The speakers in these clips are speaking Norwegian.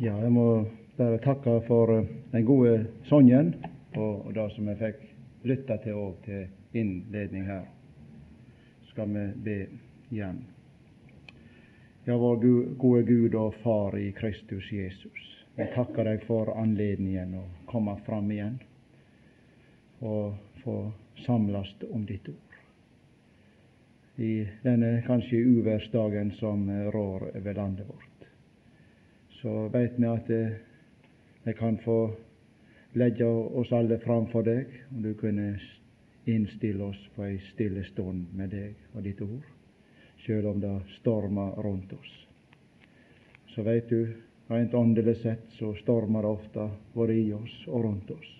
Ja, jeg må bare takke for eh, den gode sangen og, og det som jeg fikk lytte til òg til innledning her. Skal vi be igjen. Ja, vår gode Gud og Far i Kristus Jesus. Jeg takker deg for anledningen å komme fram igjen og få samles om ditt ord. I denne kanskje uværsdagen som rår over landet vårt så veit vi at vi eh, kan få legge oss alle framfor deg, om du kunne innstille oss på ei stille stund med deg og ditt ord, sjøl om det stormer rundt oss. Så veit du, rent åndelig sett, så stormer det ofte både i oss og rundt oss.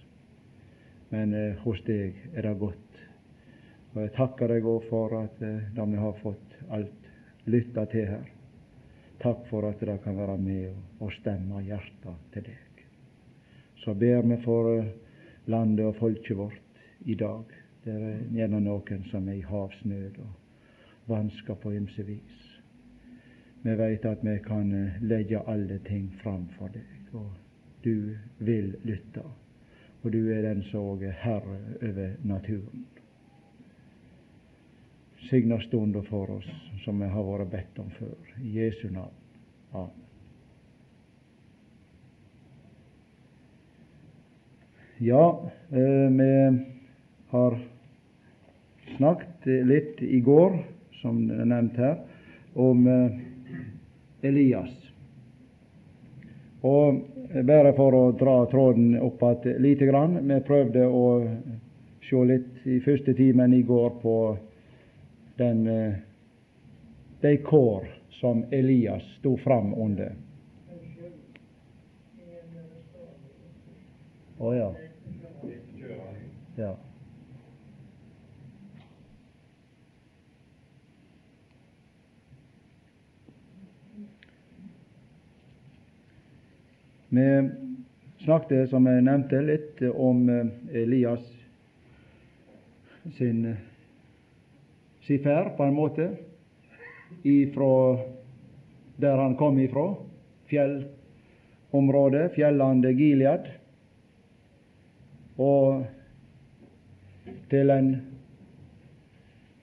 Men eh, hos deg er det godt. Og jeg takker deg òg for at da det vi har fått alt lytta til her, Takk for at det kan være med og stemme hjertet til deg. Så ber vi for eh, landet og folket vårt i dag. Det er gjerne noen som er i havsnød og vansker på ymse vis. Vi veit at vi kan eh, legge alle ting fram for deg, og du vil lytte. Og du er den som er herre over naturen. Signa stunda for oss som vi har vært bedt om før. I Jesu navn. Amen. Ja, eh, vi har snakket litt i går, som nevnt her, om eh, Elias. Og bare for å dra tråden opp igjen lite grann Vi prøvde å se litt i første timen i går på den, eh, de kår som Elias sto fram under. Å oh, ja. ja. Vi snakket, som jeg nevnte, litt om eh, Elias sin, sin ferd, på en måte ifra der han kom ifra, fjellområdet, fjellandet Gilead, og til en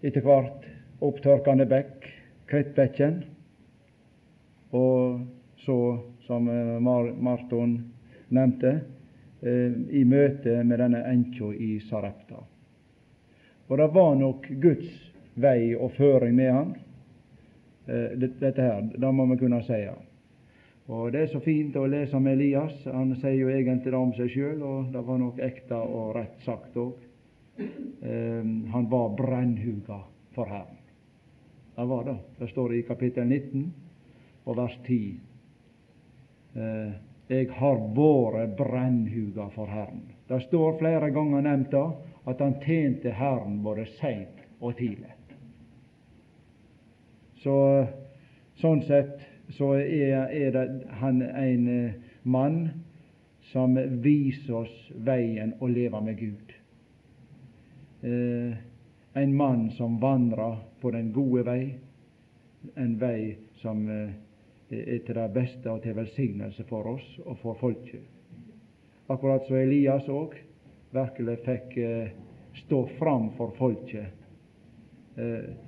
etter hvert opptørkende bekk, Krittbekken, og så, som eh, Marton nevnte, eh, i møte med denne enkja i Sarepta. Og det var nok Guds vei og føring med han. Eh, dette her. Det må vi kunne si. Og Det er så fint å lese om Elias. Han sier jo egentlig det om seg sjøl, og det var nok ekte og rett sagt òg. Eh, han var brennhuga for Herren. Det var det. Det står i kapittel 19 og vers 10. Eh, jeg har vært brennhuga for Herren. Det står flere ganger nevnt da at han tjente Herren både seint og tidlig. Så, sånn sett så er, er det han en eh, mann som viser oss veien å leve med Gud. Eh, en mann som vandrer på den gode vei, en vei som eh, er til det beste og til velsignelse for oss og for folket. Akkurat som Elias òg virkelig fikk eh, stå fram for folket. Eh,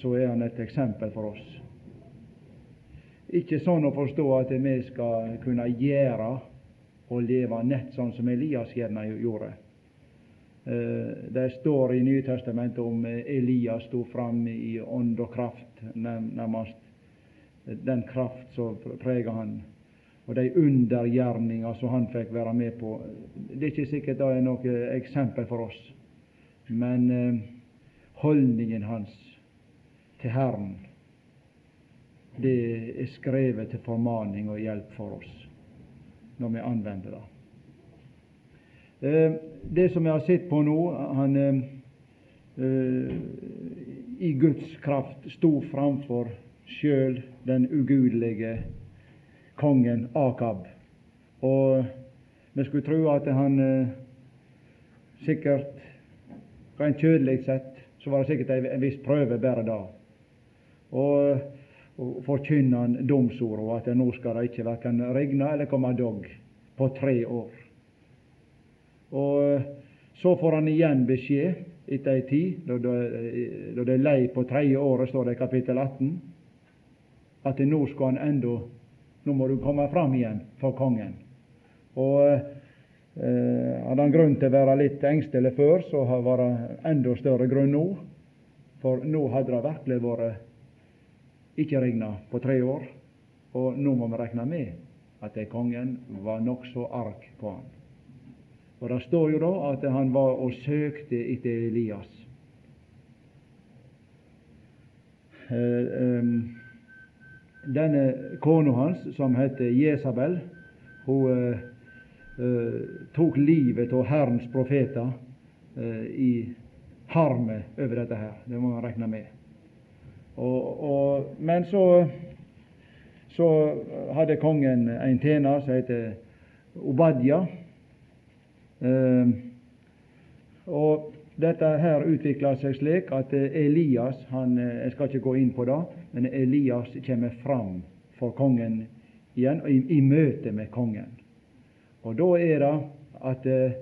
så er han et eksempel for oss. Ikke sånn å forstå at vi skal kunne gjøre og leve nett sånn som Elias gjerne gjorde. Eh, det står i Nytestamentet om Elias sto fram i ånd og kraft, nærmest den kraft som preger han, og de undergjerninger som han fikk være med på. Det er ikke sikkert det er noe eksempel for oss, men eh, holdningen hans til Herren, det er skrevet til formaning og hjelp for oss når vi anvender det. Eh, det som jeg har sett på nå han uh, i Guds kraft sto framfor sjøl den ugudelige kongen Akab. Og vi skulle tro at han sikkert Rent kjødelig sett så var det sikkert en viss prøve bare da. Og, og forkynne han domsord, og at nå skal det ikke verken regne eller komme dogg på tre år. Og så får han igjen beskjed etter ei tid, da det er lei på tredje året, står det i kapittel 18, at nå skal han enda Nå må du komme fram igjen for kongen. Og eh, hadde han grunn til å være litt engstelig før, så var det enda større grunn nå. For nå hadde det virkelig vært ikke regna på tre år, og nå må vi regne med at kongen var nokså arg på han. Og Det står jo da at han var og søkte etter Elias. Eh, denne kona hans, som heter Jesabel, hun eh, eh, tok livet av Herrens profeter i harme over dette her. Det må man regne med. Og, og, men så, så hadde kongen en tjener som heter Obadja. Eh, og dette her utvikla seg slik at Elias han, Jeg skal ikke gå inn på det, men Elias kommer fram for kongen igjen, i, i møte med kongen. Og da er det at eh,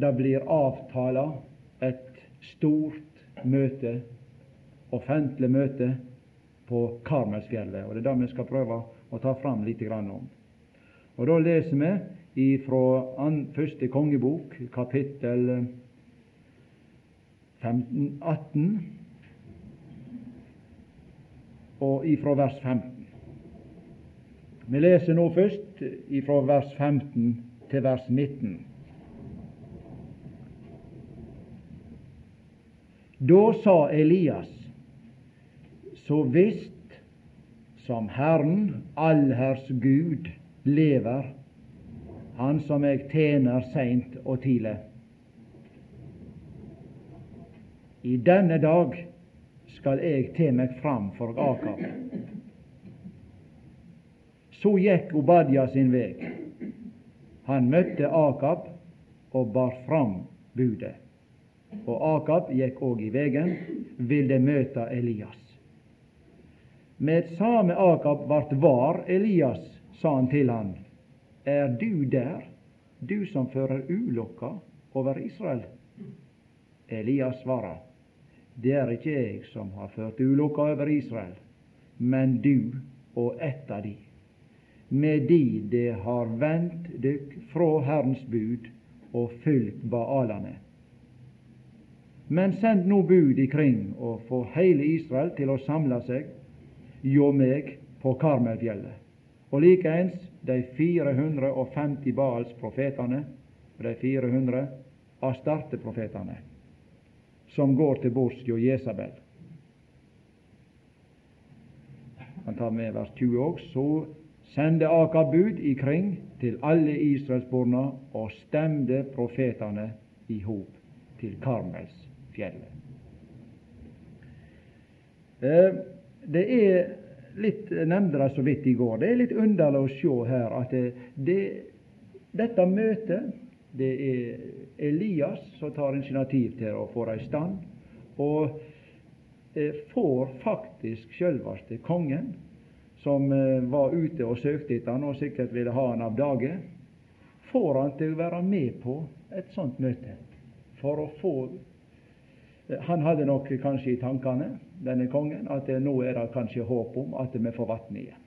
det blir avtala et stort møte, offentlig møte, på Karmelsfjellet. Og Det er det vi skal prøve å ta fram litt om. Og Da leser vi fra første kongebok, kapittel 15, 18, og ifra vers 15. Vi leser nå først ifra vers 15 til vers 19. Da sa Elias, så visst som Herren, allherrs Gud, lever, Han som jeg tjener seint og tidlig. I denne dag skal jeg te meg fram for Akab. Så gikk Obadja sin veg. Han møtte Akab og bar fram budet. Og Akab gikk òg i vegen, ville møte Elias. Med same Akab vart var Elias, sa han til han, er du der, du som fører ulukka over Israel? Elias svarer, det er ikke jeg som har ført ulukka over Israel, men du og ett av de, med de det har vendt dykk fra Herrens bud og fulgt baalane. Men send nå bud ikring og få hele Israel til å samle seg hjå meg på Karmelfjellet. Og likeens de 450 Baals profetene de 400 Astarte-profetene som går til bords hjå Jesabel. Han tar med vers 20 òg. Så sende Akab bud ikring til alle israelsborna og stemde profetene i hop til Karmelsfjellet. Eh, det er litt nevnte det så vidt i går. Det er litt underlig å se her at det, det, dette møtet det er Elias som tar initiativ til å få det i stand, og eh, får faktisk sjølveste kongen, som eh, var ute og søkte etter han og sikkert ville ha han av dage, får han til å være med på et sånt møte for å få han hadde nok kanskje i tankene, denne kongen, at nå er det kanskje håp om at vi får vann igjen.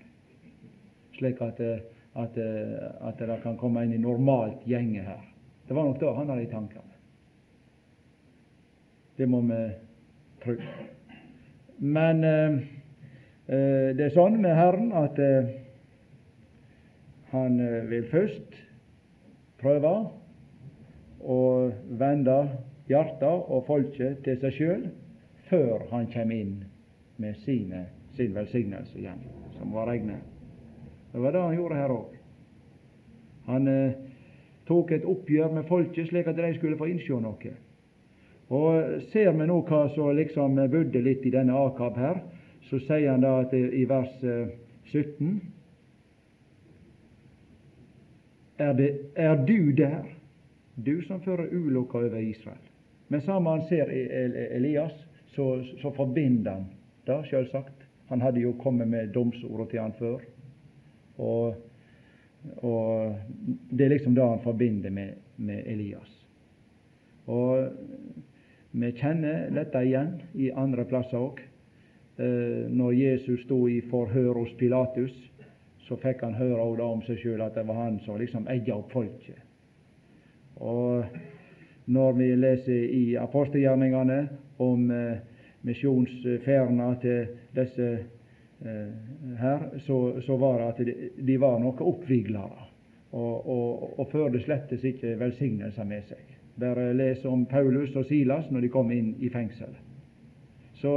Slik at, at, at, det kan komme inn i normalt gjenge her. Det var nok det han hadde i tankene. Det må vi tro. Men eh, eh, det er sånn med Herren at eh, han eh, vil først prøve å vende hjarta og folket til seg sjøl før han kommer inn med sine, sin velsignelse igjen, som var regnet. Det var det han gjorde her òg. Han eh, tok et oppgjør med folket, slik at de skulle få innsjå noe. Og Ser vi nå hva som liksom budde litt i denne Akab her, så sier han da at i vers 17 eh, er, det, er du der, du som fører ulukka over Israel? Men samme han ser Elias, så, så forbinder han det, selvsagt. Han hadde jo kommet med domsordet til han før. Og, og det er liksom det han forbinder med, med Elias. Og vi kjenner dette igjen i andre plasser òg. Eh, når Jesus stod i forhør hos Pilatus, så fikk han høre om seg sjøl at det var han som liksom eia opp folket. Og når vi leser i apostelgjerningene om eh, misjonsferdene til disse eh, her, så, så, var det at de, var noe oppviglere og, og, og førte slettes ikke velsignelser med seg. Bare les om Paulus og Silas når de kom inn i fengsel. Så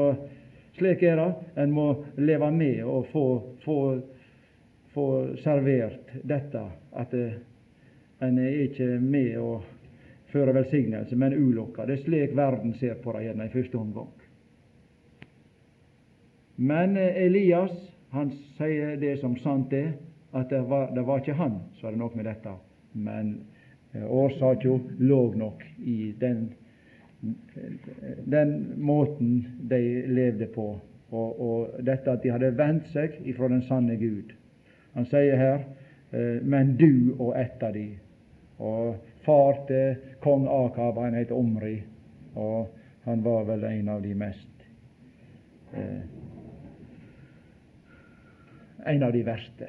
slik er det. En må leve med og få, få, få servert dette, at en er ikke med å føre velsignelse, men ulukka. Det er slik verden ser på det gjerne i første omgang. Men eh, Elias han sier det som sant er, at det var, det var ikke han som hadde noe med dette. Men eh, årsaken lå nok i den den måten de levde på, og, og, dette at de hadde vendt seg ifra den sanne Gud. Han sier her eh, men du og ett av de. Og far til kong Akab, han het Omri, og han var vel en av de mest eh, En av de verste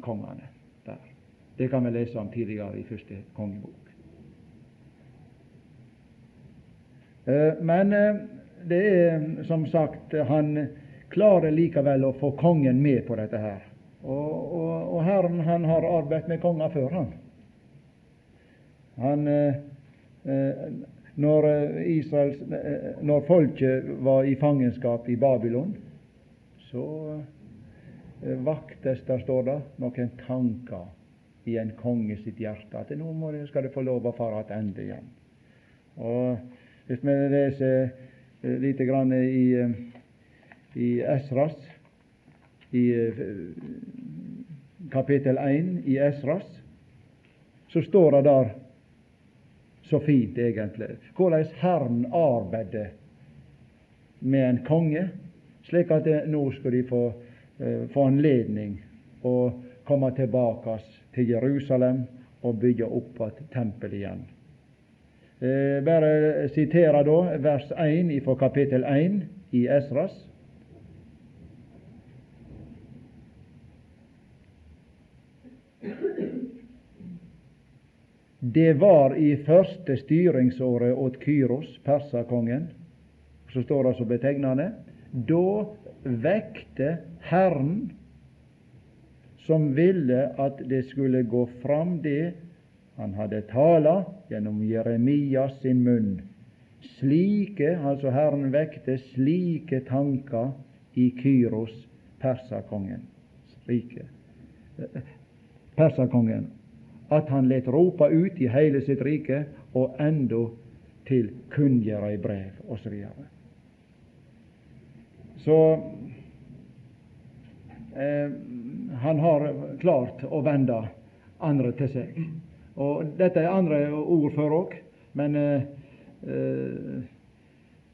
kongene der. Det kan vi lese om tidligere i første kongebok. Eh, men eh, det er som sagt Han klarer likevel å få kongen med på dette her. Og, og, og Herren han har arbeidet med konger før, han. Han eh, når, Israels, når folket var i fangenskap i Babylon, så vaktes der, står det, noen tanker i en konge sitt hjerte at nå skal det få lov å fare tilbake igjen. Og hvis vi leser eh, lite grann i, eh, i Esras, i eh, kapittel 1 i Esras, så står det der så fint, egentlig, hvordan Herren arbeider med en konge, slik at nå skal de få, få anledning å komme tilbake til Jerusalem og bygge opp et tempel igjen. Eh, bare sitere da vers 1 fra kapittel 1 i Esras. Det var i første styringsåret åt Kyros, perserkongen, så står det så betegnende, da vekte Herren, som ville at det skulle gå fram det han hadde tala gjennom Jeremias sin munn. Slike, altså Herren vekte slike tanker i Kyros, perserkongen, Slike. Perserkongen, at han let ropa ut i hele sitt rike, og enda til kunngjera i brev, osv. Så, så eh, han har klart å vende andre til seg. Og Dette er andre ord for òg, men eh, eh,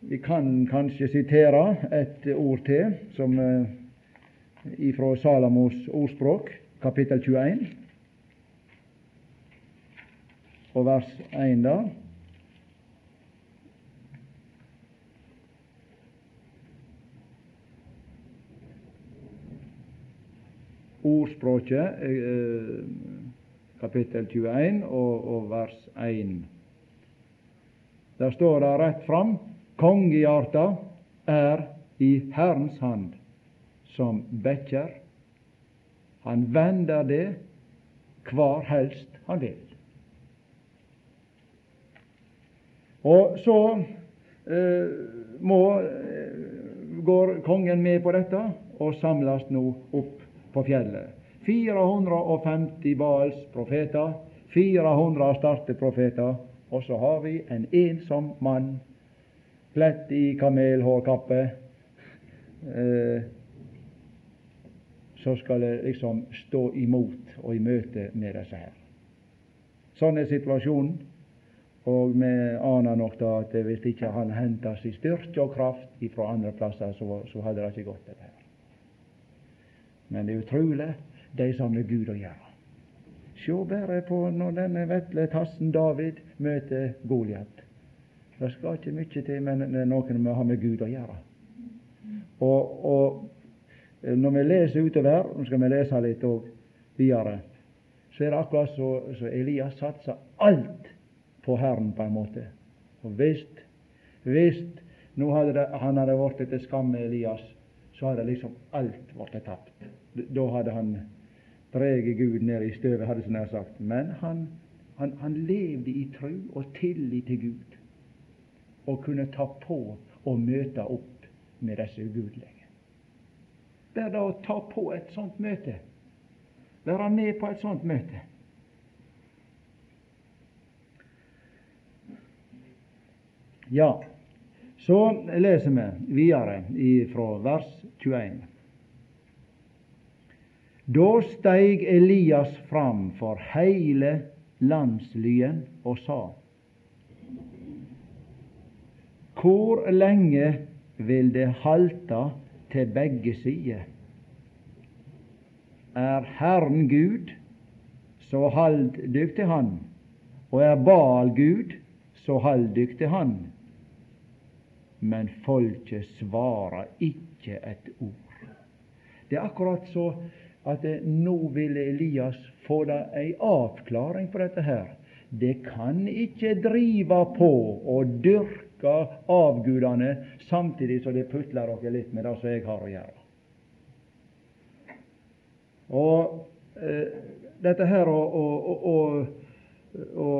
vi kan kanskje sitere et ord til, som eh, ifra Salamos ordspråk, kapittel 21, og vers 1 da. Ordspråket eh, kapittel 21 og, og vers 1. Der står det rett fram kongehjarta er i Herrens hand som bekkjer. Han vender det kvar helst han vil. Og så eh, må, eh, går kongen med på dette og samles nå opp på fjellet. 450 Baals profeter, 400 Astarte-profeter, og så har vi en ensom mann, plett i kamelhårkappe, eh, så skal liksom stå imot og i møte med disse her. Sånn er situasjonen. Og vi aner nok da at hvis ikke han henter sin styrke og kraft fra andre plasser, så, så hadde det ikke gått, dette her. Men det er utrolig, de som har Gud å gjøre. Se bare på når denne vetle tassen David møter Goliat. Det skal ikke mye til, men det er noe vi har med Gud å gjøre. Og, og når vi leser utover, nå skal vi lese litt videre, så er det akkurat så Elias satser alt på Herren, på en måte. Og visst, visst nå hadde det, han hadde blitt til skamme, Elias, så hadde liksom alt blitt tapt. Da hadde han dreget Gud ned i støvet, hadde jeg sagt. Men han, han, han levde i tro og tillit til Gud, og kunne ta på og møte opp med disse ugudelige. Det er da å ta på et sånt møte, være med på et sånt møte. Ja, så leser vi videre fra vers 21. Da steig Elias fram for heile landslyen og sa:" Hvor lenge vil det halte til begge sider? Er Herren Gud, så hald dykk til Han, og er Baal Gud, så hald dykk til Han. Men folket svarer ikke et ord. Det er akkurat så at nå ville Elias få ei avklaring på dette her. Det kan ikke drive på og dyrke avgudene samtidig som det putler dere litt med det som jeg har å gjøre. Og eh, dette her å, å, å, å,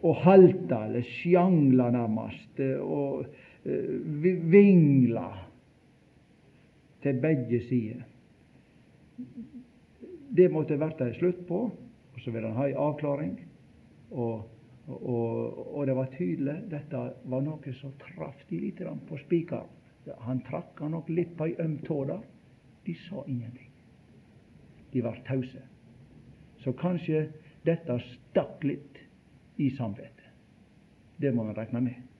å halte eller sjangle nærmest eh, og vingle til begge sider det måtte vært det slutt på, og så ville han ha en avklaring. Og, og, og, det var tydelig dette var noe som traff de litt på spikeren. Han trakk han nok litt på ei øm tå der. De sa ingenting. De var tause. Så kanskje dette stakk litt i samvittet. Det må vi regne med.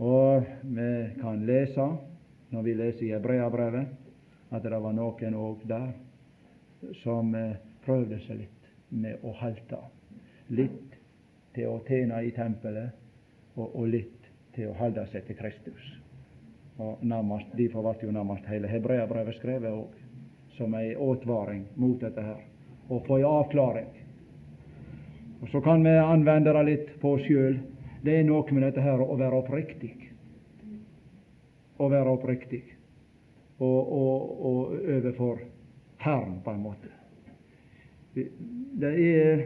Og vi kan lese, når vi leser i Hebreabrevet, at det var noen òg der som eh, prøvde seg litt med å halte. Litt til å tjene i tempelet, og, og litt til å holde seg til Kristus. Og nærmest, Derfor ble jo nærmest hele hebreabrevet skrevet òg, som ei advaring mot dette her. Og få ei avklaring. Og Så kan vi anvende det litt på oss sjøl. Det er noe med dette her å være oppriktig. Å være oppriktig. Og, og, og overfor Herren, på en måte. Det er,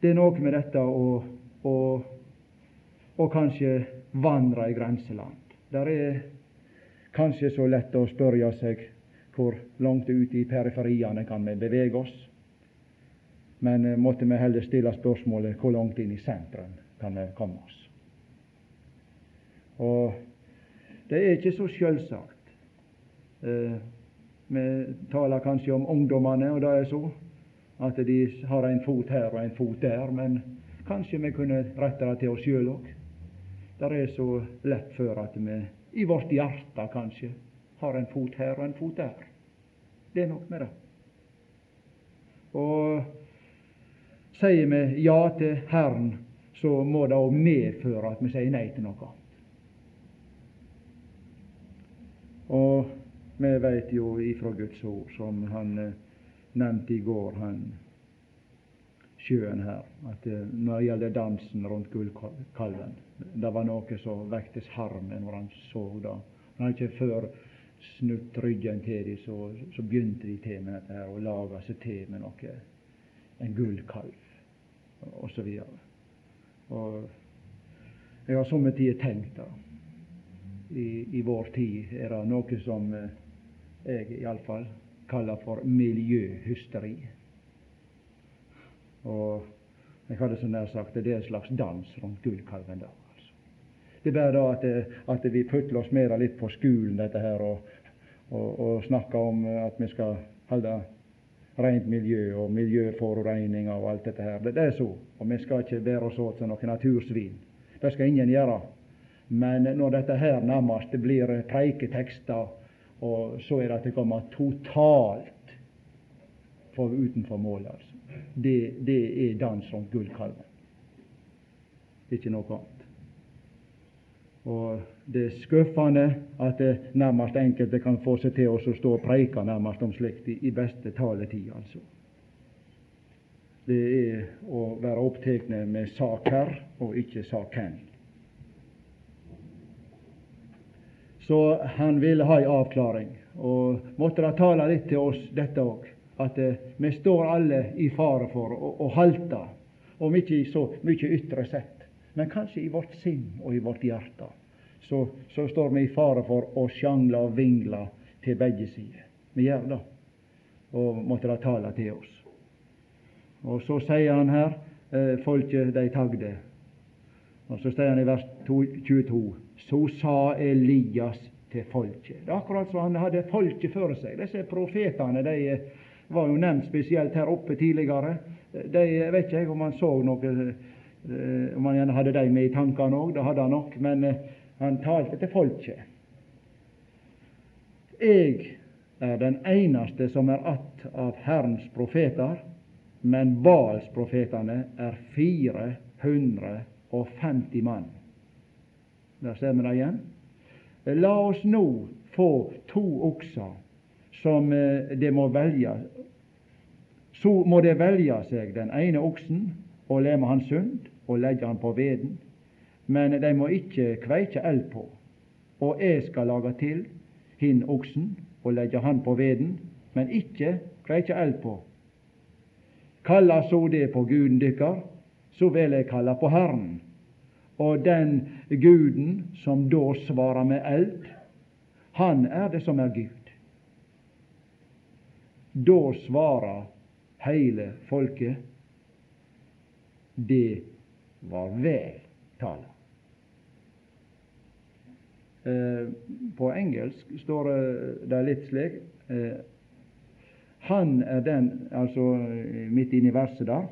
det er noe med dette å, å, å kanskje vandre i grenseland. Det er kanskje så lett å spørre seg hvor langt ute i periferiene kan vi bevege oss. Men eh, måtte vi heller stille spørsmålet hvor langt inn i sentrum kan vi komme oss. Og det er ikke så selvsagt. Eh, vi taler kanskje om ungdommene, og det er så at de har en fot her og en fot der, men kanskje vi kunne rette det til oss sjøl òg. Det er så lett før at vi i vårt hjerte kanskje har en fot her og en fot der. Det er nok med det. Og sier vi ja til Herren, så må det òg medføre at vi sier nei til noe. Og vi veit jo ifra Guds ord, som han eh, nevnte i går, han sjøen her, at eh, når det gjelder dansen rundt gullkalven Det var noe som vektes harmen når han så det. Han hadde ikke før snudd ryggen til dem, så, så, begynte de til med dette her, og laga seg til med noe, en gullkalv, osv. Og jeg har somme tider tenkt da, i, i vår tid er det noe som eh, jeg iallfall kaller for miljøhysteri. Og jeg hadde så nær sagt det er en slags dans rundt gullkalven da. Altså. Det er bare da at, at vi putler oss mer litt på skolen, dette her, og, og, og snakker om at vi skal holde rent miljø og miljøforureining og alt dette her. Det, det er så. Og vi skal ikke bære oss åt som noen natursvin. Det skal ingen gjøre. Men når dette her nærmest blir preiketekster og så er det at det kommer totalt for utenfor målet. Altså. Det, det er dans rundt gullkalven. Ikke noe annet. Og Det er skuffende at det nærmest enkelte kan få seg til å stå og preike nærmest om slikt i, beste taletid, altså. Det er å være opptatt med saker og ikke saken. Så han ville ha en avklaring, og måtte da tale litt til oss dette òg, at eh, vi står alle i fare for å, å halte, om ikke så mye ytre sett, men kanskje i vårt sinn og i vårt hjerte så, så står vi i fare for å sjangle og vingle til begge sider. Vi gjør det, og måtte det tale til oss. Og så sier han her eh, folket de tagde. Og så sier han i vers 22 Så sa Elias til folket. Det er akkurat som han hadde folket for seg. Disse profetene de eh, var jo nevnt spesielt her oppe tidligere. De vet ikke jeg om han så noe eh, Om han gjerne hadde dem med i tankene òg, det hadde han nok. Men eh, han talte til folket. Jeg er den eneste som er att av Herrens profeter, men Baalsprofetene er 450 mann. Der ser vi det igjen. La oss nå få to okser som eh, det må velge. Så må det velge seg den ene oksen og leme han sund og legge han på veden men de må ikke kveikje eld på. Og jeg skal lage til hin oksen og legge han på veden, men ikke kveikje eld på. Kalla så det på guden dykkar, så vil jeg kalla på Herren. Og den guden som da svarer med eld, han er det som er Gud. Da svarer heile folket det var vel tala. Eh, på engelsk står det litt slik eh, Han er den, altså eh, midt inne i verset der,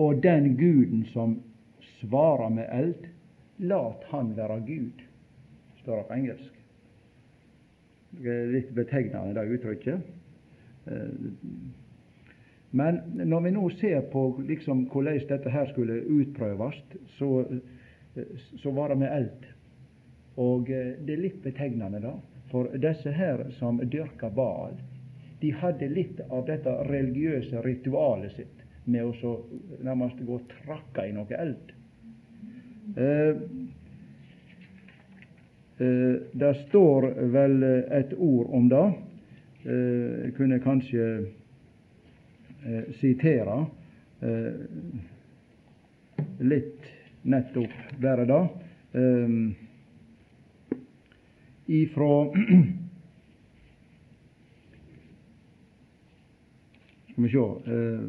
og den Guden som svarer med eld, lat han være Gud, står det på engelsk. Det er litt betegnende, det uttrykket. Men når vi nå ser på liksom, hvordan dette her skulle utprøves, så, så var det med eld. Og eh, det er litt betegnende, da, for disse her som dyrka Baal, de hadde litt av dette religiøse ritualet sitt med å så nærmest gå og trakke i noe eld. Eh, eh, det står vel et ord om det. Eh, jeg kunne kanskje eh, sitere eh, litt nettopp bare det. Ifra Skal vi sjå eh,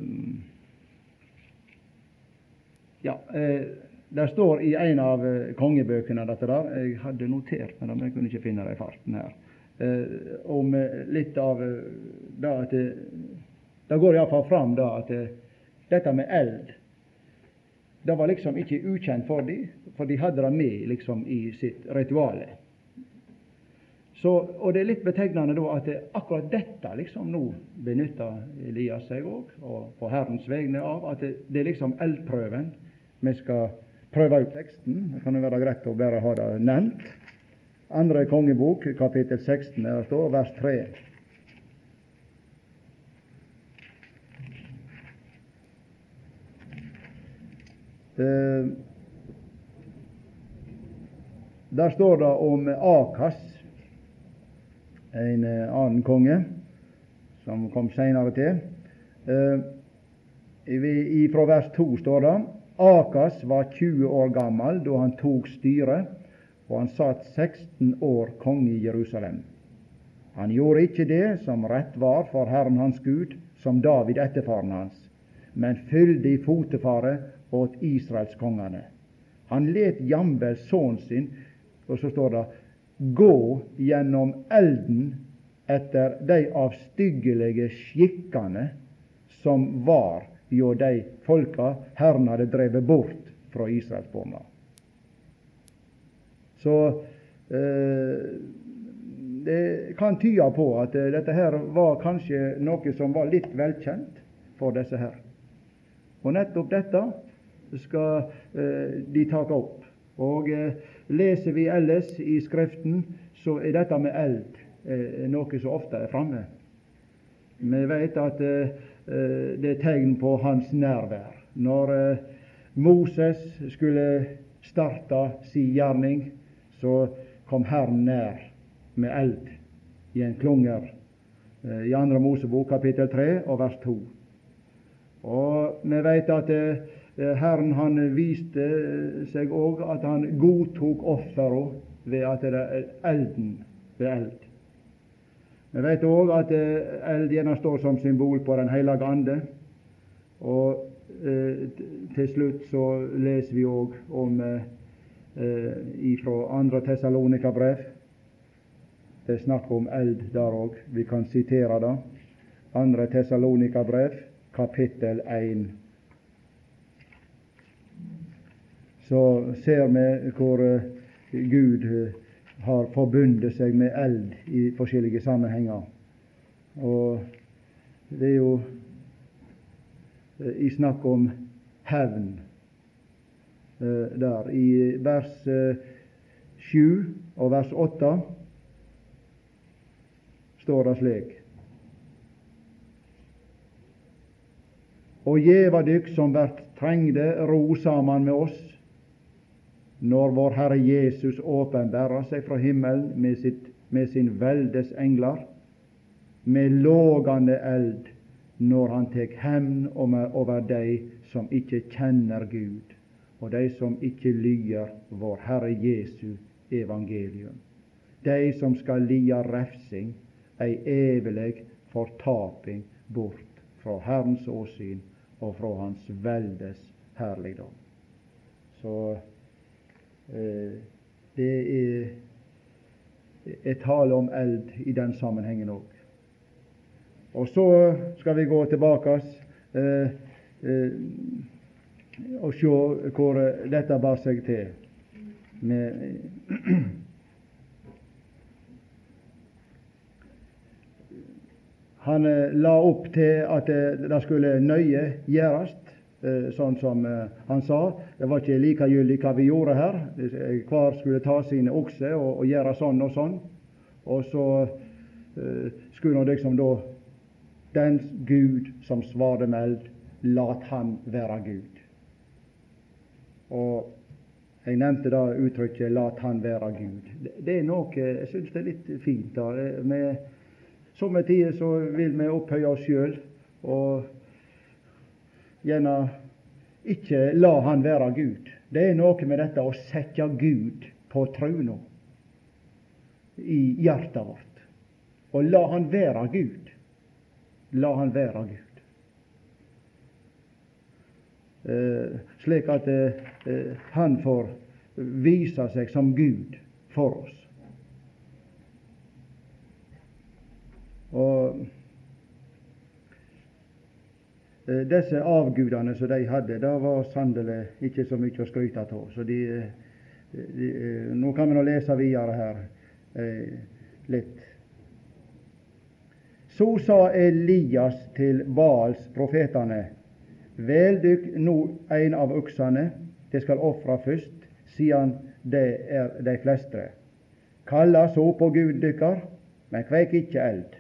Ja, eh, det står i en av eh, kongebøkene dette der, jeg hadde notert men jeg kunne ikke finne det i farten her, om litt av det at det, går iallfall fram da at dette med eld det var liksom ikke ukjent for dem, for de hadde det med liksom i sitt rituale. Så, og Det er litt betegnende da at det, akkurat dette liksom nå benytter Elias seg òg, og på Herrens vegne av, at det, det er liksom eldprøven. Vi skal prøve ut teksten. Det kan jo være greit å bare ha det nevnt. Andre kongebok, kapittel 16, der står vers 3. Eh, der står det om Akas en eh, annen konge som kom seinere til. I, fra vers 2 står det Akas var 20 år gammel da han tok styret, og han satt 16 år konge i Jerusalem. Han gjorde ikke det som rett var for Herren hans Gud, som David etterfaren hans, men fylte i fotefare åt Israels kongene. Han let Jambels sønnen sin, og så står det gå gjennom elden etter de avstyggelige skikkene som var hjå de folka Herren hadde drevet bort fra Israelsborna. Så eh, det kan tyde på at eh, dette her var kanskje noe som var litt velkjent for disse her. Og nettopp dette skal eh, de ta opp. Og eh, leser vi ellers i Skriften, så er dette med eld eh, noe som ofte er framme. Vi vet at eh, eh, det er tegn på hans nærvær. Når eh, Moses skulle starte sin gjerning, så kom Herren nær med eld i en klunger i Andre Mosebok kapittel 3 og vers 2. Og vi vet at Eh, Herren han viste seg òg at han godtok offera ved at det er elden ved eld. Vi vet òg at eh, eld gjerne står som symbol på Den hellige ande. Og eh, til slutt så leser vi òg om eh, ifra andre Tessalonika-brev. Det er snakk om eld der òg. Vi kan sitere det. Andre Tessalonika-brev, kapittel 1 så ser vi hvor eh, Gud eh, har forbundet seg med eld i forskjellige sammenhenger. Og det er jo eh, i snakk om hevn der. I vers 7 og vers 8 står det slik Og gjeva dykk som vert trengde, ro saman med oss når vår Herre Jesus åpenbærer seg fra himmelen med, sitt, med sin veldes engler, med lågande eld, når han tek hevn over dei som ikke kjenner Gud, og dei som ikke lyder vår Herre Jesu evangelium. Dei som skal lia refsing, ei evig fortaping bort fra Herrens åsyn og fra Hans veldes herligdom. Så det er, er tale om eld i den sammenhengen òg. Og så skal vi gå tilbake eh, eh, og se hvor dette bar seg til. Han la opp til at det, skulle nøye gjøres Eh, sånn som eh, han sa. Det var ikke likegyldig hva vi gjorde her. Hver skulle ta sine okser og, og, gjøre sånn og sånn. Og så skulle han liksom da den Gud som svarte meld, lat han være Gud. Og jeg nevnte da uttrykket 'lat han være Gud'. Det er noe Jeg syns det er litt fint. da. Med, Somme tider så vil vi opphøye oss sjøl og gjerne ikke la Han være Gud. Det er noe med dette å sette Gud på trona i hjertet vårt. Og la Han være Gud. La Han være Gud. Eh, slik at eh, Han får vise seg som Gud for oss. Og disse avgudene som de hadde, det var sannelig ikke så mye å skryte av. Så de, de, eh, nå kan vi nå lese videre her eh, litt. Så sa Elias til Baals profetene, vel dykk nå en av øksene, det skal ofre først, siden det er de fleste. Kalla så på Gud dykkar, men kveik ikke eld.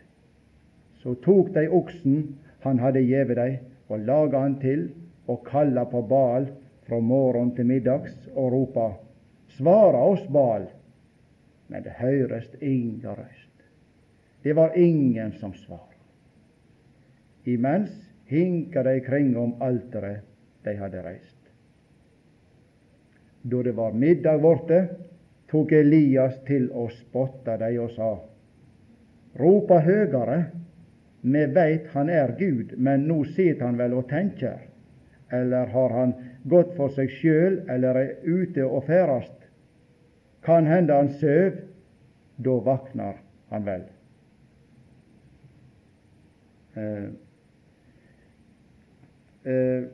Så tok de oksen han hadde gjeve dei, og laga han til og kalla på Baal fra morgen til middags og ropa Svara oss, Baal! Men det høyrest inga røyst. Det var ingen som svara. Imens hinka de kringom alteret de hadde reist. Da det var middag borte, tok Elias til å spotte dei og sa:" Ropa høgare, vi veit han er Gud, men nå sit han vel og tenker. Eller har han gått for seg sjøl, eller er ute og ferdast? Kan hende han søv, da vaknar han vel. Eh, eh,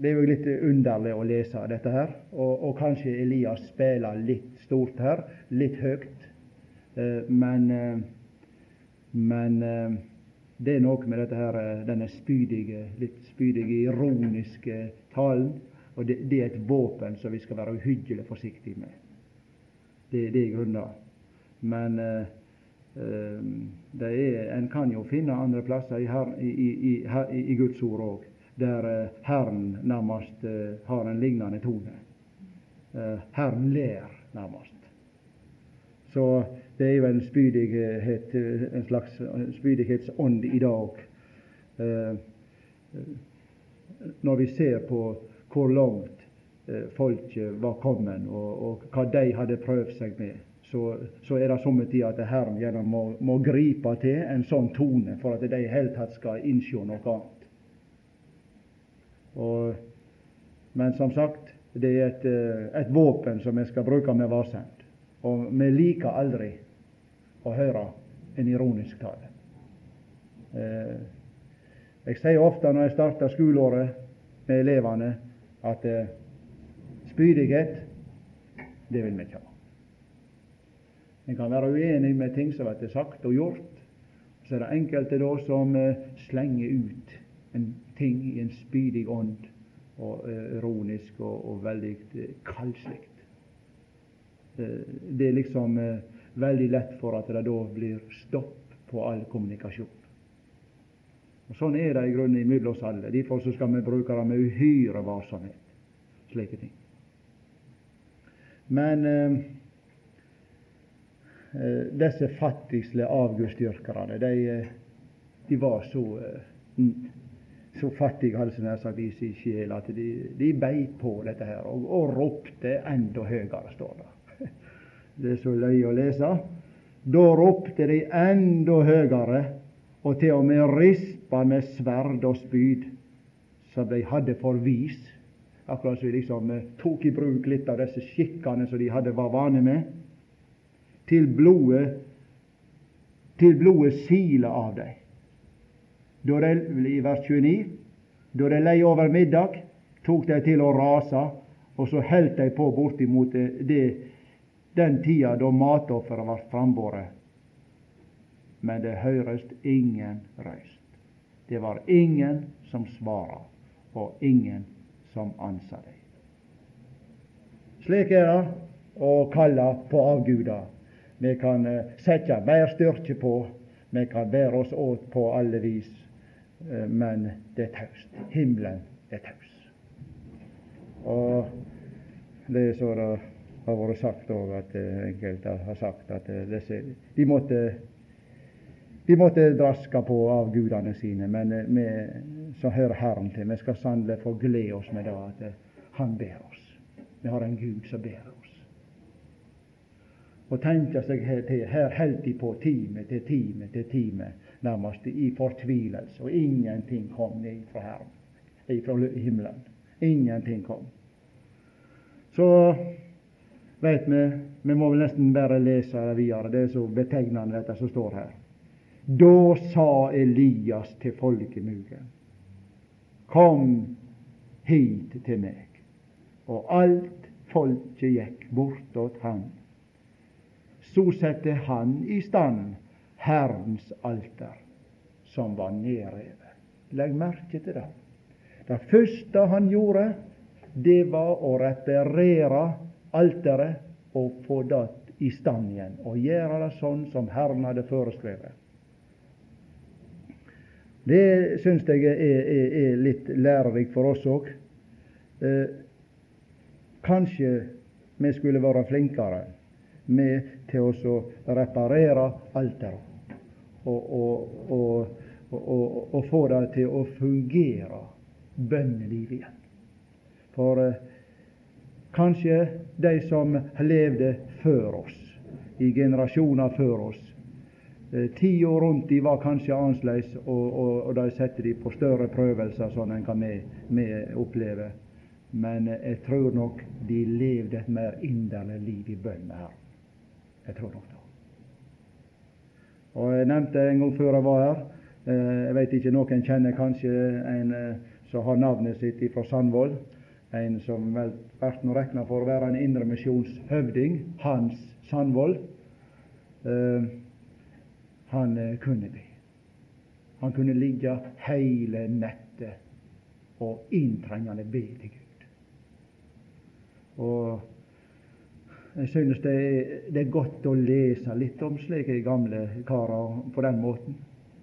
det er jo litt underlig å lese dette her, og, og kanskje Elias spiller litt stort her, litt høyt. Eh, men, men det er noe med her, denne spydige, litt spydige, ironiske talen. Og det, det, er et våpen som vi skal være uhyggelig forsiktige med. Det, det er grunnen. Men uh, er, en kan jo finne andre plasser i, her, i, i, i Guds ord òg, der uh, Herren nærmest uh, har en lignende tone. Herren ler nærmest. Så det er jo en spydighet, en slags spydighetsånd i dag. Når vi ser på hvor langt folket var kommet, og, og hva de hadde prøvd seg med så, så er det somme tider at Herren gjerne må, må, gripe til en sånn tone for at de i hele tatt skal innse noe annet. Og, men som sagt, det er et, eh, et våpen som vi skal bruke med varsomt. Og vi liker aldri å høre en ironisk tale. Eh, jeg sier ofte når jeg starter skoleåret med elevene, at eh, spydighet, det vil vi ikke ha. En kan være uenig med ting som blir sagt og gjort. Så er det enkelte da som uh, slenger ut en ting i en spydig ånd, og ironisk og, og veldig kaldslikt. Det er liksom veldig lett for at det da blir stopp på all kommunikasjon. Og Sånn er det i grunnen mellom oss alle. Derfor så skal vi bruke det med uhyre varsomhet, slike ting. Men Eh, disse fattigsle avgudsdyrkerne, de, eh, de, var så, eh, så fattige hadde nær sagt i sin sjel at de, de beit på dette her og, og ropte enda høyere, står det. Det er så løye å lese. Da ropte de enda høyere, og til og med rispa med sverd og spyd, som de hadde for vis. Akkurat som de liksom tok i bruk litt av disse skikkene som de hadde var vane med til blodet til blodet siler av dem. Da de, I vers 29 da de lei over middag, tok de til å rase, og så heldt de på bortimot det, den tida da matofferet ble frambåret. Men det høyrest ingen røyst. Det var ingen som svara, og ingen som ansa dei. Slik er det å kalle på avguder vi kan eh, sette mer styrke på, vi kan bære oss åt på alle vis, eh, men det er taust. Himmelen er taus. Og det er så det har vært sagt òg, at eh, enkelte har sagt at disse, de måtte de måtte draske på av gudene sine, men vi som hører Herren til, vi skal sannelig få glede oss med det at Han ber oss. Vi har en Gud som ber oss og tenke seg her til. Her holdt de på time til time til time, nærmest i fortvilelse, og ingenting kom ned fra Herren, fra himmelen. Ingenting kom. Så veit vi Vi må vel nesten bare lese det videre. Det er så betegnende, dette som står her. Da sa Elias til folkemugen, Kom hit til meg. Og alt folket gikk bortåt han så sette han i stand Herrens alter, som var nedrevet. Legg merke til det. Det første han gjorde, det var å reparere alteret og få det i stand igjen, og gjøre det sånn som Herren hadde foreskrevet. Det syns jeg er, er, er, litt lærerikt for oss òg. Eh, kanskje vi skulle være flinkere med til å reparere alteret og, og, og, og, få det til å fungere bønnelivet igjen. For eh, kanskje de som levde før oss, i generasjoner før oss, eh, tida rundt de var kanskje annerledes, og, og, og de setter de på større prøvelser, som en kan vi oppleve. Men eh, jeg tror nok de levde et mer inderlig liv i bønn med Herren. Jeg tror nok det. Og Jeg nevnte en gang før jeg var her eh, Jeg vet ikke, noen kjenner kanskje en som har navnet sitt fra Sandvold. En som vel blir regna for å være en indremisjonshøvding, Hans Sandvold. eh, han eh, kunne be. Han kunne ligge hele nettet og inntrengende be til Gud. Og jeg synes det er, det er, godt å lese litt om slike gamle karer på den måten.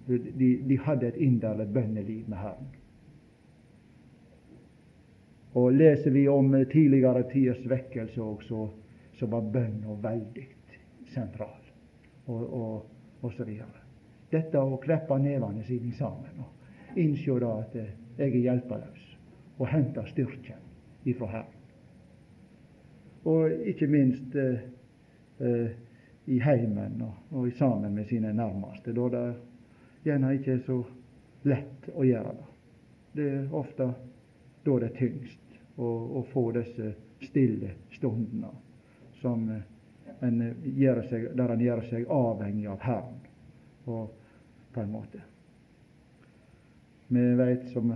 De, de hadde et inderlig bønneliv med Herren. Og leser vi om tidligere tiders vekkelse også, så var bønna veldig sentral, og, og, og så videre. Dette å kleppe nevene sine sammen og innse da at jeg er hjelpeløs, og hente styrken ifra Herren. Og ikke minst eh, eh, i heimen og, og sammen med sine nærmeste, da det gjerne ikke er så lett å gjøre det. Det er ofte da det tyngst å, å få disse stille stundene som eh, en gjør seg, der en gjør seg avhengig av Herren, og, på en måte. Vi vet som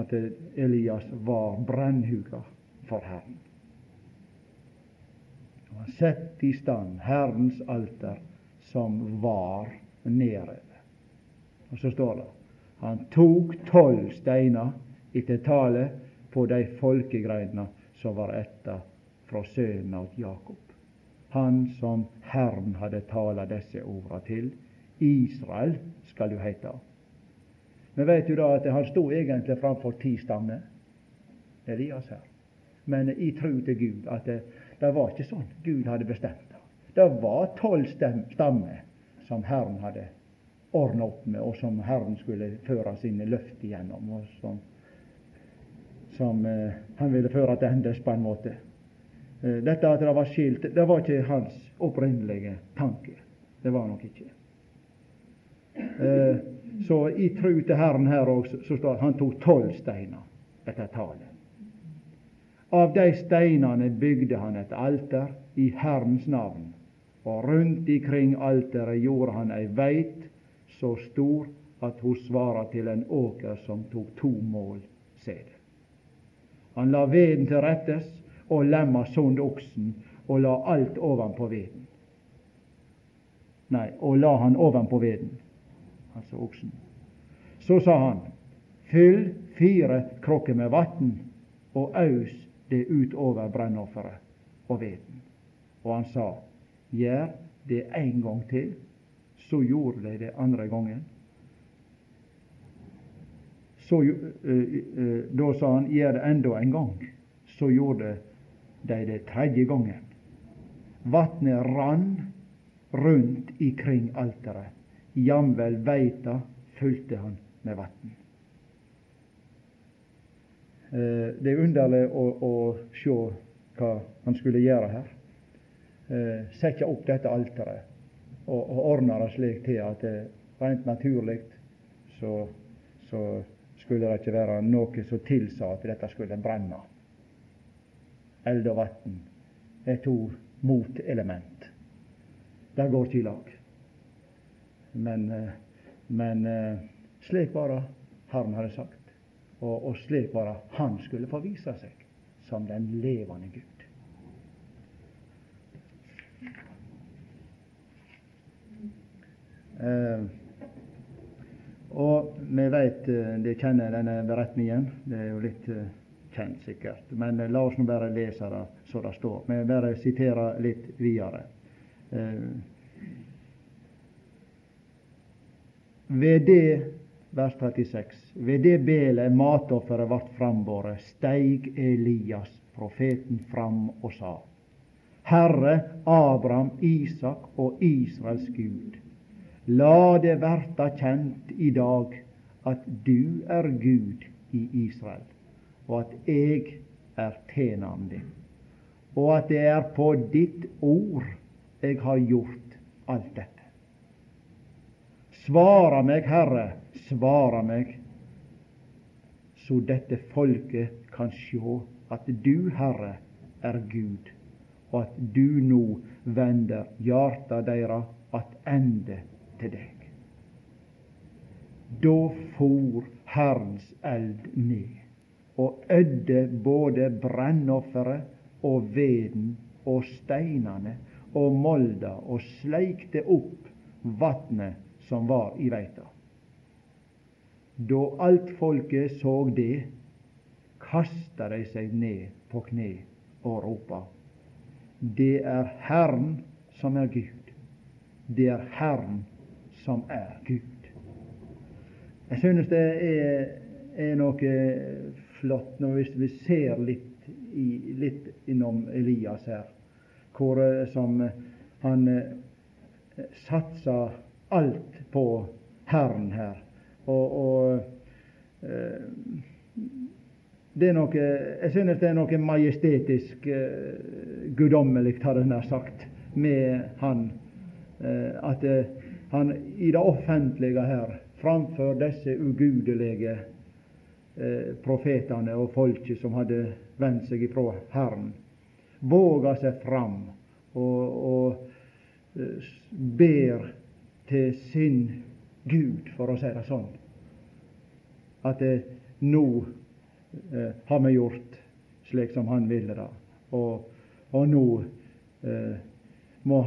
at Elias var brennhuga for Herren. Og han satte i stand Herrens alter som var nedover. Og så står det han tok tolv steiner etter tallet på de folkegreinene som var etter fra sønnen av Jakob. Han som Herren hadde tala disse orda til. Israel skal du heite. Vi vet jo da at han stod egentlig framfor ti stammer, Elias her. Men i tru til Gud at det, det var ikke sånn Gud hadde bestemt det. Det var tolv stammer som Herren hadde ordna opp med, og som Herren skulle føre sine løft igjennom, og som, som eh, han ville føre til endes på en måte. Eh, dette at det var skilt, det var ikke hans opprinnelige tanke. Det var nok ikke. Eh, så i tru til Herren her òg, så står han tok tolv steiner etter tallet. Av de steinene bygde han et alter i Herrens navn, og rundt ikring alteret gjorde han ei veit så stor at hun svarer til en åker som tok to mål sæde. Han la veden til rettes og lemma sund oksen og la alt ovenpå veden. Nei, og la han ovenpå veden, altså oksen. Så sa han, fyll fire krukker med vann og aus det utover brennofferet og veden. Og han sa, gjør det en gang til. Så gjorde de det andre gangen. Så, uh, uh, da sa han, gjør det enda en gang. Så gjorde de det tredje gangen. Vatnet rann rundt ikring alteret. Jamvel veita fulgte han med vatn. Eh, det er underlig å, å se hva han skulle gjøre her. Eh, sette opp dette alteret og, og ordne det slik til at det rent naturlig så, så skulle det ikke være noe som tilsa at dette skulle brenne. Eld og vann er to motelement. Det går ikke i lag. Men, eh, men slik var det Herren hadde sagt. Og, og slik bare han skulle få vise seg som den levende Gud. Eh, og vi vet, eh, de kjenner denne beretningen. Det er jo litt eh, kjent, sikkert. Men eh, la oss nå bare lese det så det står. Vi bare siterer litt videre. Ved det vers 36. Ved det belet matofferet vart frambåret, steig Elias, profeten, fram og sa:" Herre Abraham, Isak og Israels Gud, la det verta kjent i dag at du er Gud i Israel, og at eg er tjeneren din, og at det er på ditt ord eg har gjort alt dette. Svara meg, Herre, svara meg, så dette folket kan sjå at du, Herre, er Gud, og at du nå vender hjarta deira attende til deg. Da for Herrens eld ned og ødde både brennofferet og veden og steinane og molda og sleikte opp vatnet som var i veita. Da alt folket så det, kasta de seg ned på kne og ropa. Det er Herren som er Gud. Det er Herren som er Gud. Jeg synes det er, er noe flott når hvis vi ser litt, i, litt innom Elias her, hvor eh, som han satser satsa alt på Herren her. Og, og eh, det er noe, jeg synes det er noe majestetisk, eh, guddommelig, hadde jeg nær sagt, med han. Eh, at eh, han i det offentlige her, framfor disse ugudelige eh, profetene og folket som hadde vendt seg ifra Herren, våga seg fram og, og eh, ber til sin Gud, for å si det sånn, at eh, nå eh, har vi gjort slik som han ville det. Og, og nå eh, må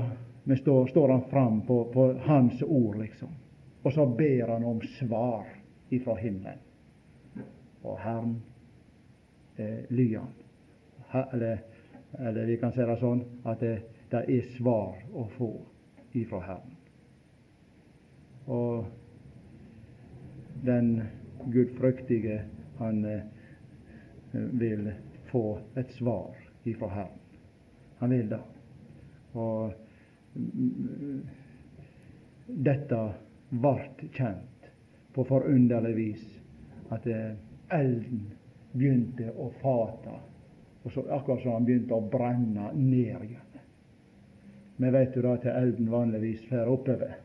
vi stå, står han fram på, på, hans ord, liksom. Og så ber han om svar ifra himmelen. Og Herren eh, lyder han. Eller, eller, vi kan si det sånn at det, det er svar å få ifra Herren. Og den gudfryktige, han eh, vil få et svar ifra Herren. Han vil det. Og dette vart kjent på forunderlig vis, at elden begynte å fata, og så, akkurat som han begynte å brenne ned igjen. Men vet du da at elden vanligvis fer oppover.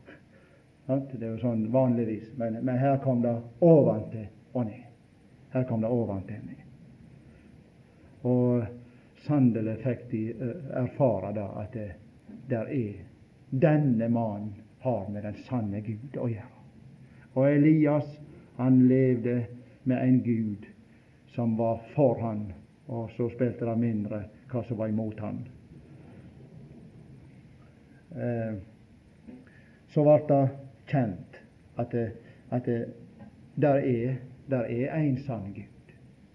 Det er jo sånn vanligvis, men, men her kom det oventil og ned. Her kom det oventil og ned. Og sannelig fikk de eh, erfare da at det der er denne mannen har med den sanne Gud å gjøre. Og Elias, han levde med en Gud som var for han, og så spilte det mindre hva som var imot han. Eh, så ble det kjent at, det, at det, der er der er en sann Gud,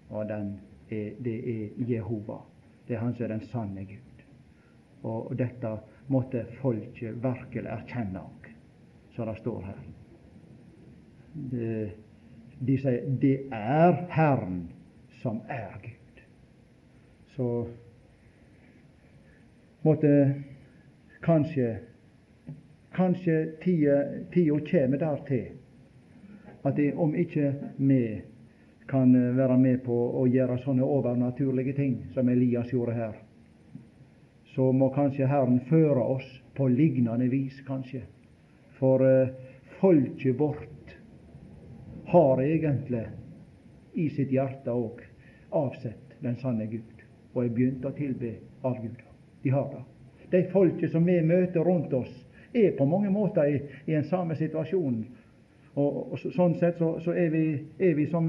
og den er, det er Jehova. Det er Han som er den sanne Gud. Og, dette måtte folket virkelig erkjenne òg, som det står her. De, de sier 'Det er Herren som er Gud'. Så måtte kanskje Kanskje tida kjem dertil at det, om ikke vi kan være med på å gjøre sånne overnaturlige ting som Elias gjorde her, så må kanskje Herren føre oss på lignende vis, kanskje. For eh, folket vårt har egentlig i sitt hjerte òg avsett den sanne Gud og er begynt å tilbe avguder. De har det. De folket som vi møter rundt oss, er på mange måter i, i en samme situasjon og, og Sånn sett så, så er, vi, er, vi, som,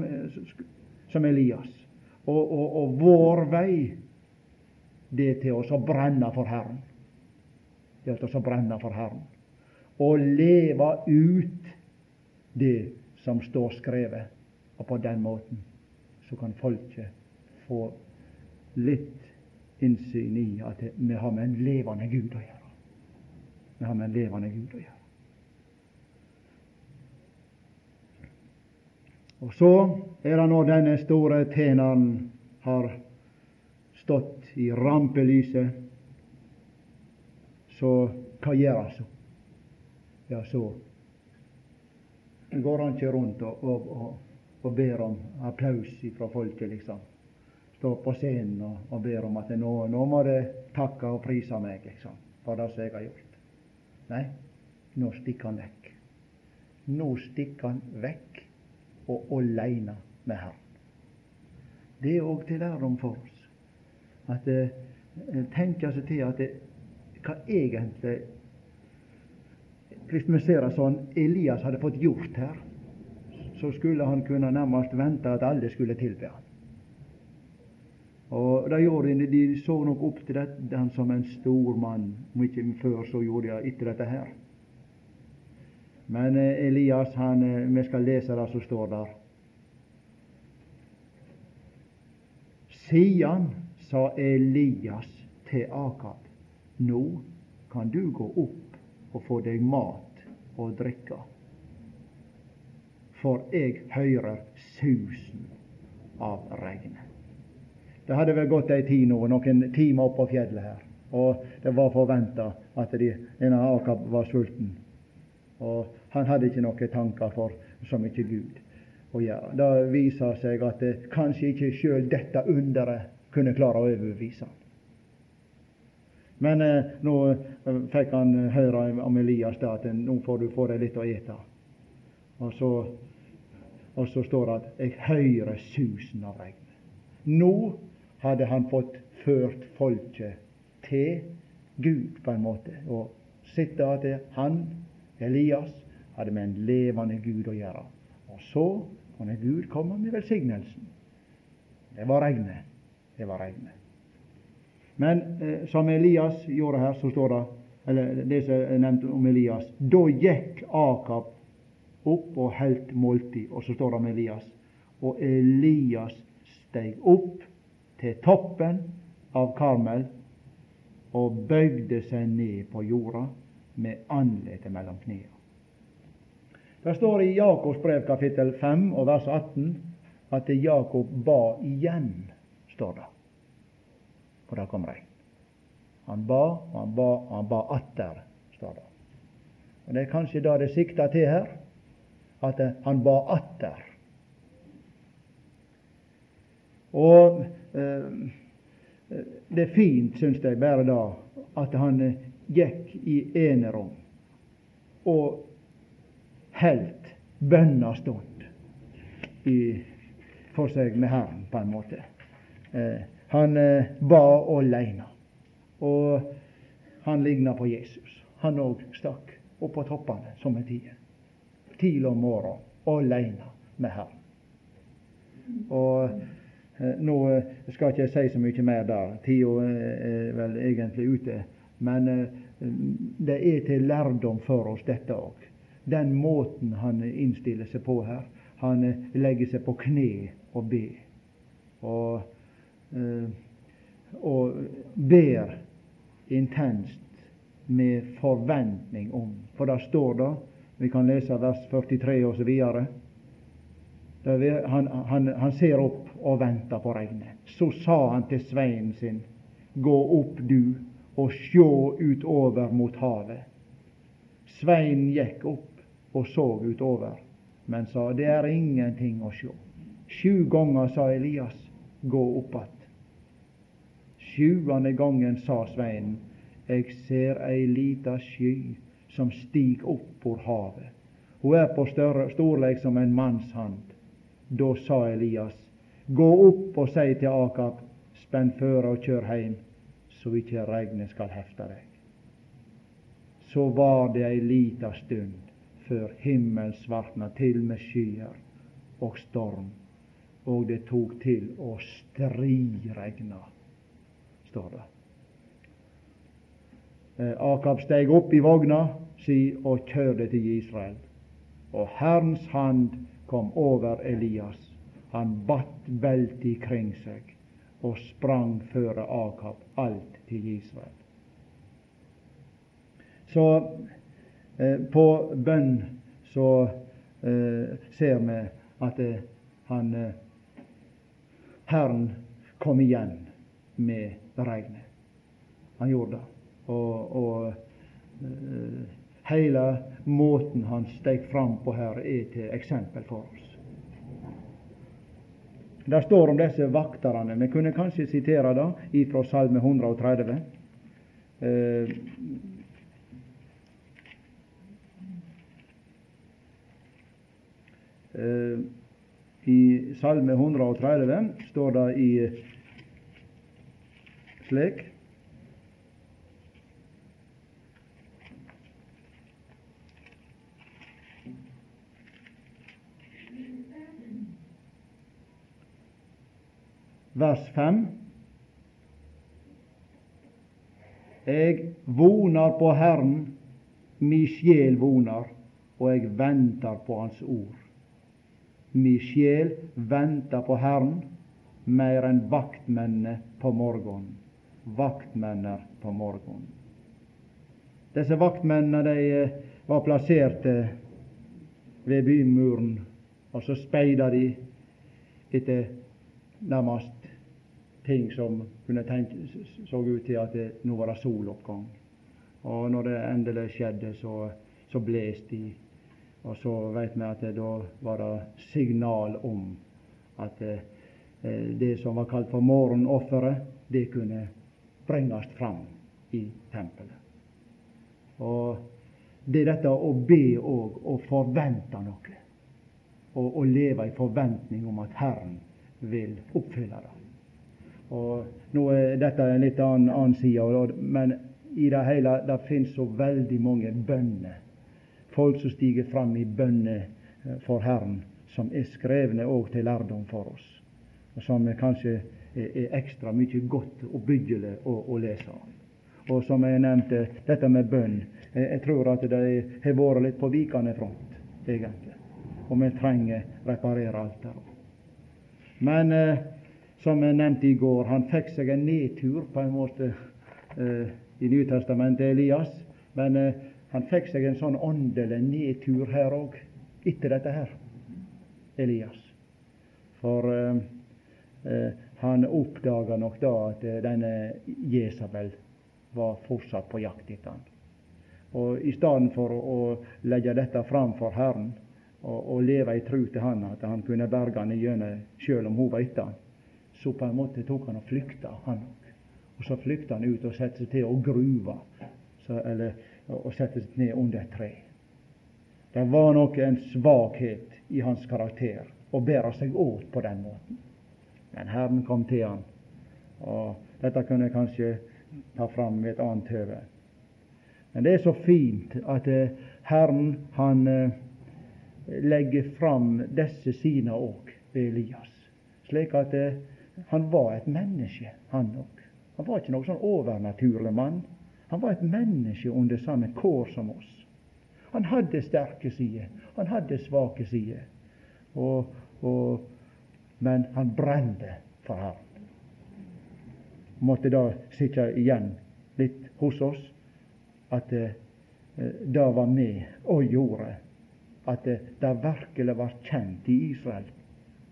som Elias. Og, og, og, vår vei, det er til å brenne for Herren. Det er til å brenne for Herren. Og leve ut det som står skrevet. Og på den måten så kan folket få litt innsyn i at vi har med en levende Gud å gjøre. Vi har med en levende Gud å gjøre. Og så er det når denne store tjeneren har stått i rampelyset, så hva gjør han så? Ja, så går han ikke rundt og, og, og, og ber om applaus fra folket, liksom. Står på scenen og, og ber om at nå, nå må det takke og prise meg liksom, for det som jeg har gjort. Nei, nå stikker han vekk. Nå stikker han vekk og aleine med Herren. Det er òg til lærdom for oss. At eh, tenke seg til at det, hva egentlig Hvis vi ser det sånn Elias hadde fått gjort her, så skulle han kunne nærmest vente at alle skulle tilbe ham. Og det gjorde de, de så nok opp til den som en stor mann. Om ikke før, så gjorde de etter dette her. Men eh, Elias, han, eh, vi skal lese det som står der. Sian sa Elias til Akab, nå kan du gå opp og få deg mat og drikke, for jeg hører susen av regnet. Det hadde vel gått ei tid nå, noen timer opp på fjellet her, og det var forventa at de, en av Akab var sulten. Og han hadde ikke noen tanker for så mye Gud å gjøre. Det viser seg at det, kanskje ikke sjøl dette underet kunne klare å overbevise. Men eh, nå eh, fikk han høre om Elias da, at nå får du få deg litt å ete. Og så, og så står det at 'jeg hører susen av regnet'. Nå hadde han fått ført folket til Gud, på en måte. Og sitte at han, Elias, hadde med en levende Gud å gjøre. Og så kunne Gud komme med velsignelsen. Det var regnet. Det var regnet. Men eh, som Elias gjorde her, så står det eller det som er nevnt om Elias Da gikk Akab opp og holdt måltid. Og så står det om Elias. Og Elias steg opp til toppen av Karmel og bøyde seg ned på jorda med andletet mellom knærne. Det står i Jakobs brev kapittel 5 og vers 18 at Jakob ba igjen, står det. For da kom regn. Han ba, og han ba, og han ba atter, står det. Og Det er kanskje det det sikter til her, at han ba atter. Og eh, det er fint, syns jeg, bare da at han eh, gikk i enerom og heldt bønnastund for seg med Herren, på en måte. Eh, han eh, ba aleine, og han ligna på Jesus. Han òg stakk opp på toppene som en tier. Tidlig om morgenen, aleine med Herren. Og Eh, nå skal jeg ikke si så mye mer der, tida er vel egentlig ute. Men eh, det er til lærdom for oss, dette òg. Den måten han innstiller seg på her. Han legger seg på kne og ber. Og, og ber intenst med forventning om. For det står det, vi kan lese vers 43 osv. Han, han, han ser opp og venter på regnet. Så sa han til sveinen sin, gå opp du og sjå utover mot havet. Sveinen gikk opp og så utover, men sa, det er ingenting å sjå. Sju ganger sa Elias, gå opp att. Sjuende gangen sa sveinen, eg ser ei lita sky som stig opp por havet. Hun er på storleik som en manns hand. Da sa Elias, Gå opp og si til Akab, spenn føre og kjør heim, så ikke regnet skal hefte deg. Så var det ei lita stund før himmelen svartna til med skyer og storm, og det tok til å striregna, står det. Eh, Akab steg opp i vogna si og kjørte til Israel. Og Herrens hand kom over Elias han batt beltet kring seg og sprang føre Akab alt til Israel. Så eh, på bønn så eh, ser vi at eh, han eh, Herren kom igjen med regnet. Han gjorde det. Og, og uh, hele måten han steg fram på her, er til eksempel for oss. Det står om disse vakterne. Vi kunne kanskje sitere det fra Salme 130. Uh, eh, I Salme 130 står det i slik. Vers 5. Jeg vonar på Herren, mi sjel vonar, og jeg venter på Hans ord. Mi sjel venter på Herren, mer enn vaktmennene på morgenen. Vaktmenner på morgenen. Disse vaktmennene de eh, var plassert eh, ved bymuren, og så speida de etter nærmest ting som kunne tenke, så ut til at det, nå var soloppgang. Og når det endelig skjedde, så, så blåste de. Og så vet vi at det, da var det signal om at det, det som var kalt for morgenofferet, det kunne bringes fram i tempelet. Og det er dette å be og å forvente noe. Og, og leve i forventning om at Herren vil oppfylle det. Og Nå er dette en litt annen, annen side, men i det hele det finnes så veldig mange bønner. Folk som stiger fram i bønner eh, for Herren, som er skrevne òg til lærdom for oss. Og som kanskje er, ekstra mye godt og byggelig å, å lese. Og som jeg nevnte, dette med bønn. Jeg, jeg tror at det har vært litt på vikende front, egentlig. Og vi trenger reparere alt der. Men eh, som jeg nevnte i går, han fikk seg en nedtur på en måte eh, i Nytestamentet, Elias. Men eh, han fikk seg en sånn åndelig nedtur her òg, etter dette her, Elias. For eh, eh, han oppdaga nok da at eh, denne Jesabel var fortsatt på jakt etter han. Og I stedet for å, legge dette fram for Herren og, og leve i tru til Han, at han kunne berge han igjennom sjøl om hun var etter han, så på en måte tok han og flykta, han òg. Og så flykta han ut og satte seg til å gruve, så, eller og sette seg ned under et tre. Det var nok en svakhet i hans karakter å bære seg åt på den måten. Men Herren kom til han, og dette kunne jeg kanskje ta fram ved et annet høve. Men det er så fint at eh, Herren han eh, legger fram disse sine òg ved Elias, slik at eh, han var et menneske, han òg. Han var ikke noen sånn overnaturlig mann. Han var et menneske under samme kår som oss. Han hadde sterke sider, han hadde svake sider. Og, og, men han brente for Herren. Måtte da sitte igjen litt hos oss at eh, det var med og gjorde at eh, det virkelig var kjent i Israel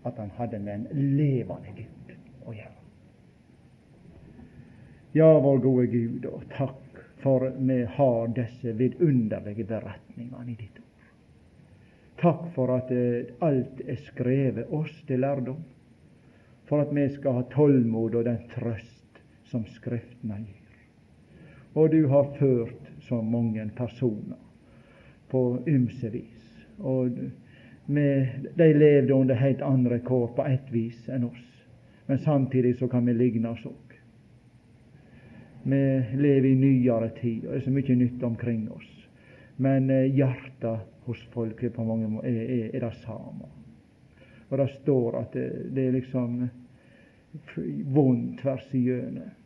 at han hadde med en levende Gud å gjøre. Ja, vår gode Gud, og takk for vi har disse vidunderlige beretningene i ditt ord. Takk for at eh, alt er skrevet oss til lærdom, for at vi skal ha tålmod og den trøst som Skriftene gir. Og du har ført så mange personer på ymse vis. Og med, de levde under helt andre kår på ett vis enn oss. Men samtidig så kan vi ligne oss òg. Vi lever i nyere tid, og det er så mye nytt omkring oss. Men eh, hjertet hos folket på mange måter er, er, er, det samme. Og det står at det, det er liksom vondt tvers igjennom.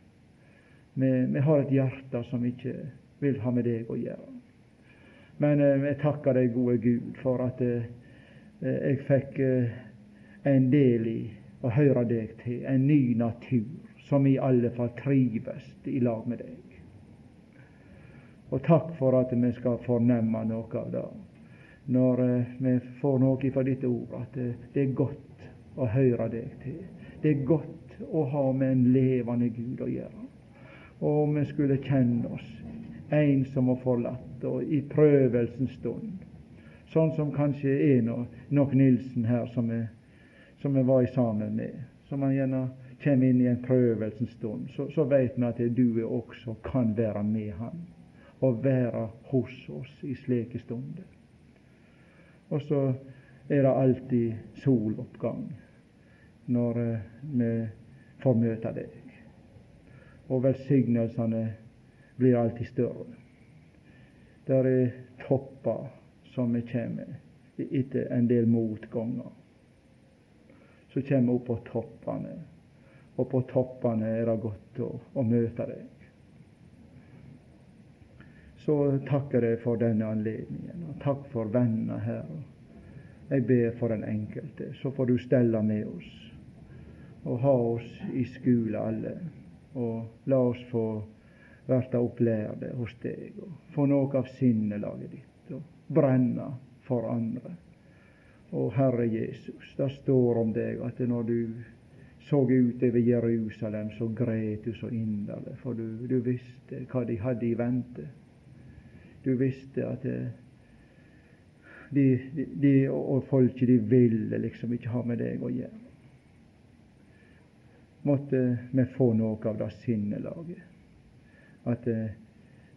Vi har et hjerte som ikke vil ha med deg å gjøre. Men eh, jeg takker deg, gode Gud, for at eh, Eh, jeg fikk eh, en del i å høre deg til, en ny natur som i alle fall trives i lag med deg. Og takk for at vi skal fornemme noe av det når eh, vi får noe fra ditt ord, at det er godt å høre deg til. Det er godt å ha med en levende Gud å gjøre. Og om vi skulle kjenne oss ensom og forlatt og i prøvelsens stund, sånn som kanskje er nok Nilsen her, som vi, som vi var sammen med. Som han gjerne kommer inn i en prøvelsens stund, så, så vet vi at du også kan være med han og være hos oss i slike stunder. Og så er det alltid soloppgang når uh, vi får møte deg. Og velsignelsene blir alltid større. Der er topper som vi kommer etter en del motganger. Så kommer vi opp på toppene, og på toppene er det godt å, å møte deg. Så takker jeg for denne anledningen, og takk for vennene her. Jeg ber for den enkelte. Så får du stelle med oss og ha oss i skole alle, og la oss få verta opplærde hos deg og få noe av sinnelaget ditt og brenne for andre. Og Herre Jesus, det står om deg at når du så ut over Jerusalem, så gret du så inderlig, for du, du visste hva de hadde i vente. Du visste at det, de, de, de og folket de ville liksom ikke ha med deg å gjøre. Måtte vi få noe av det sinnelaget, at eh,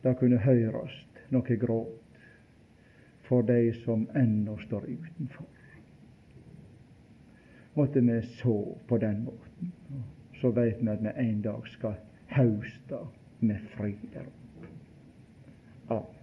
det kunne høres noe gråt for de som ennå står utenfor måtte vi så på den måten. Så veit vi at vi en dag skal hauste med fri fryd. Amen.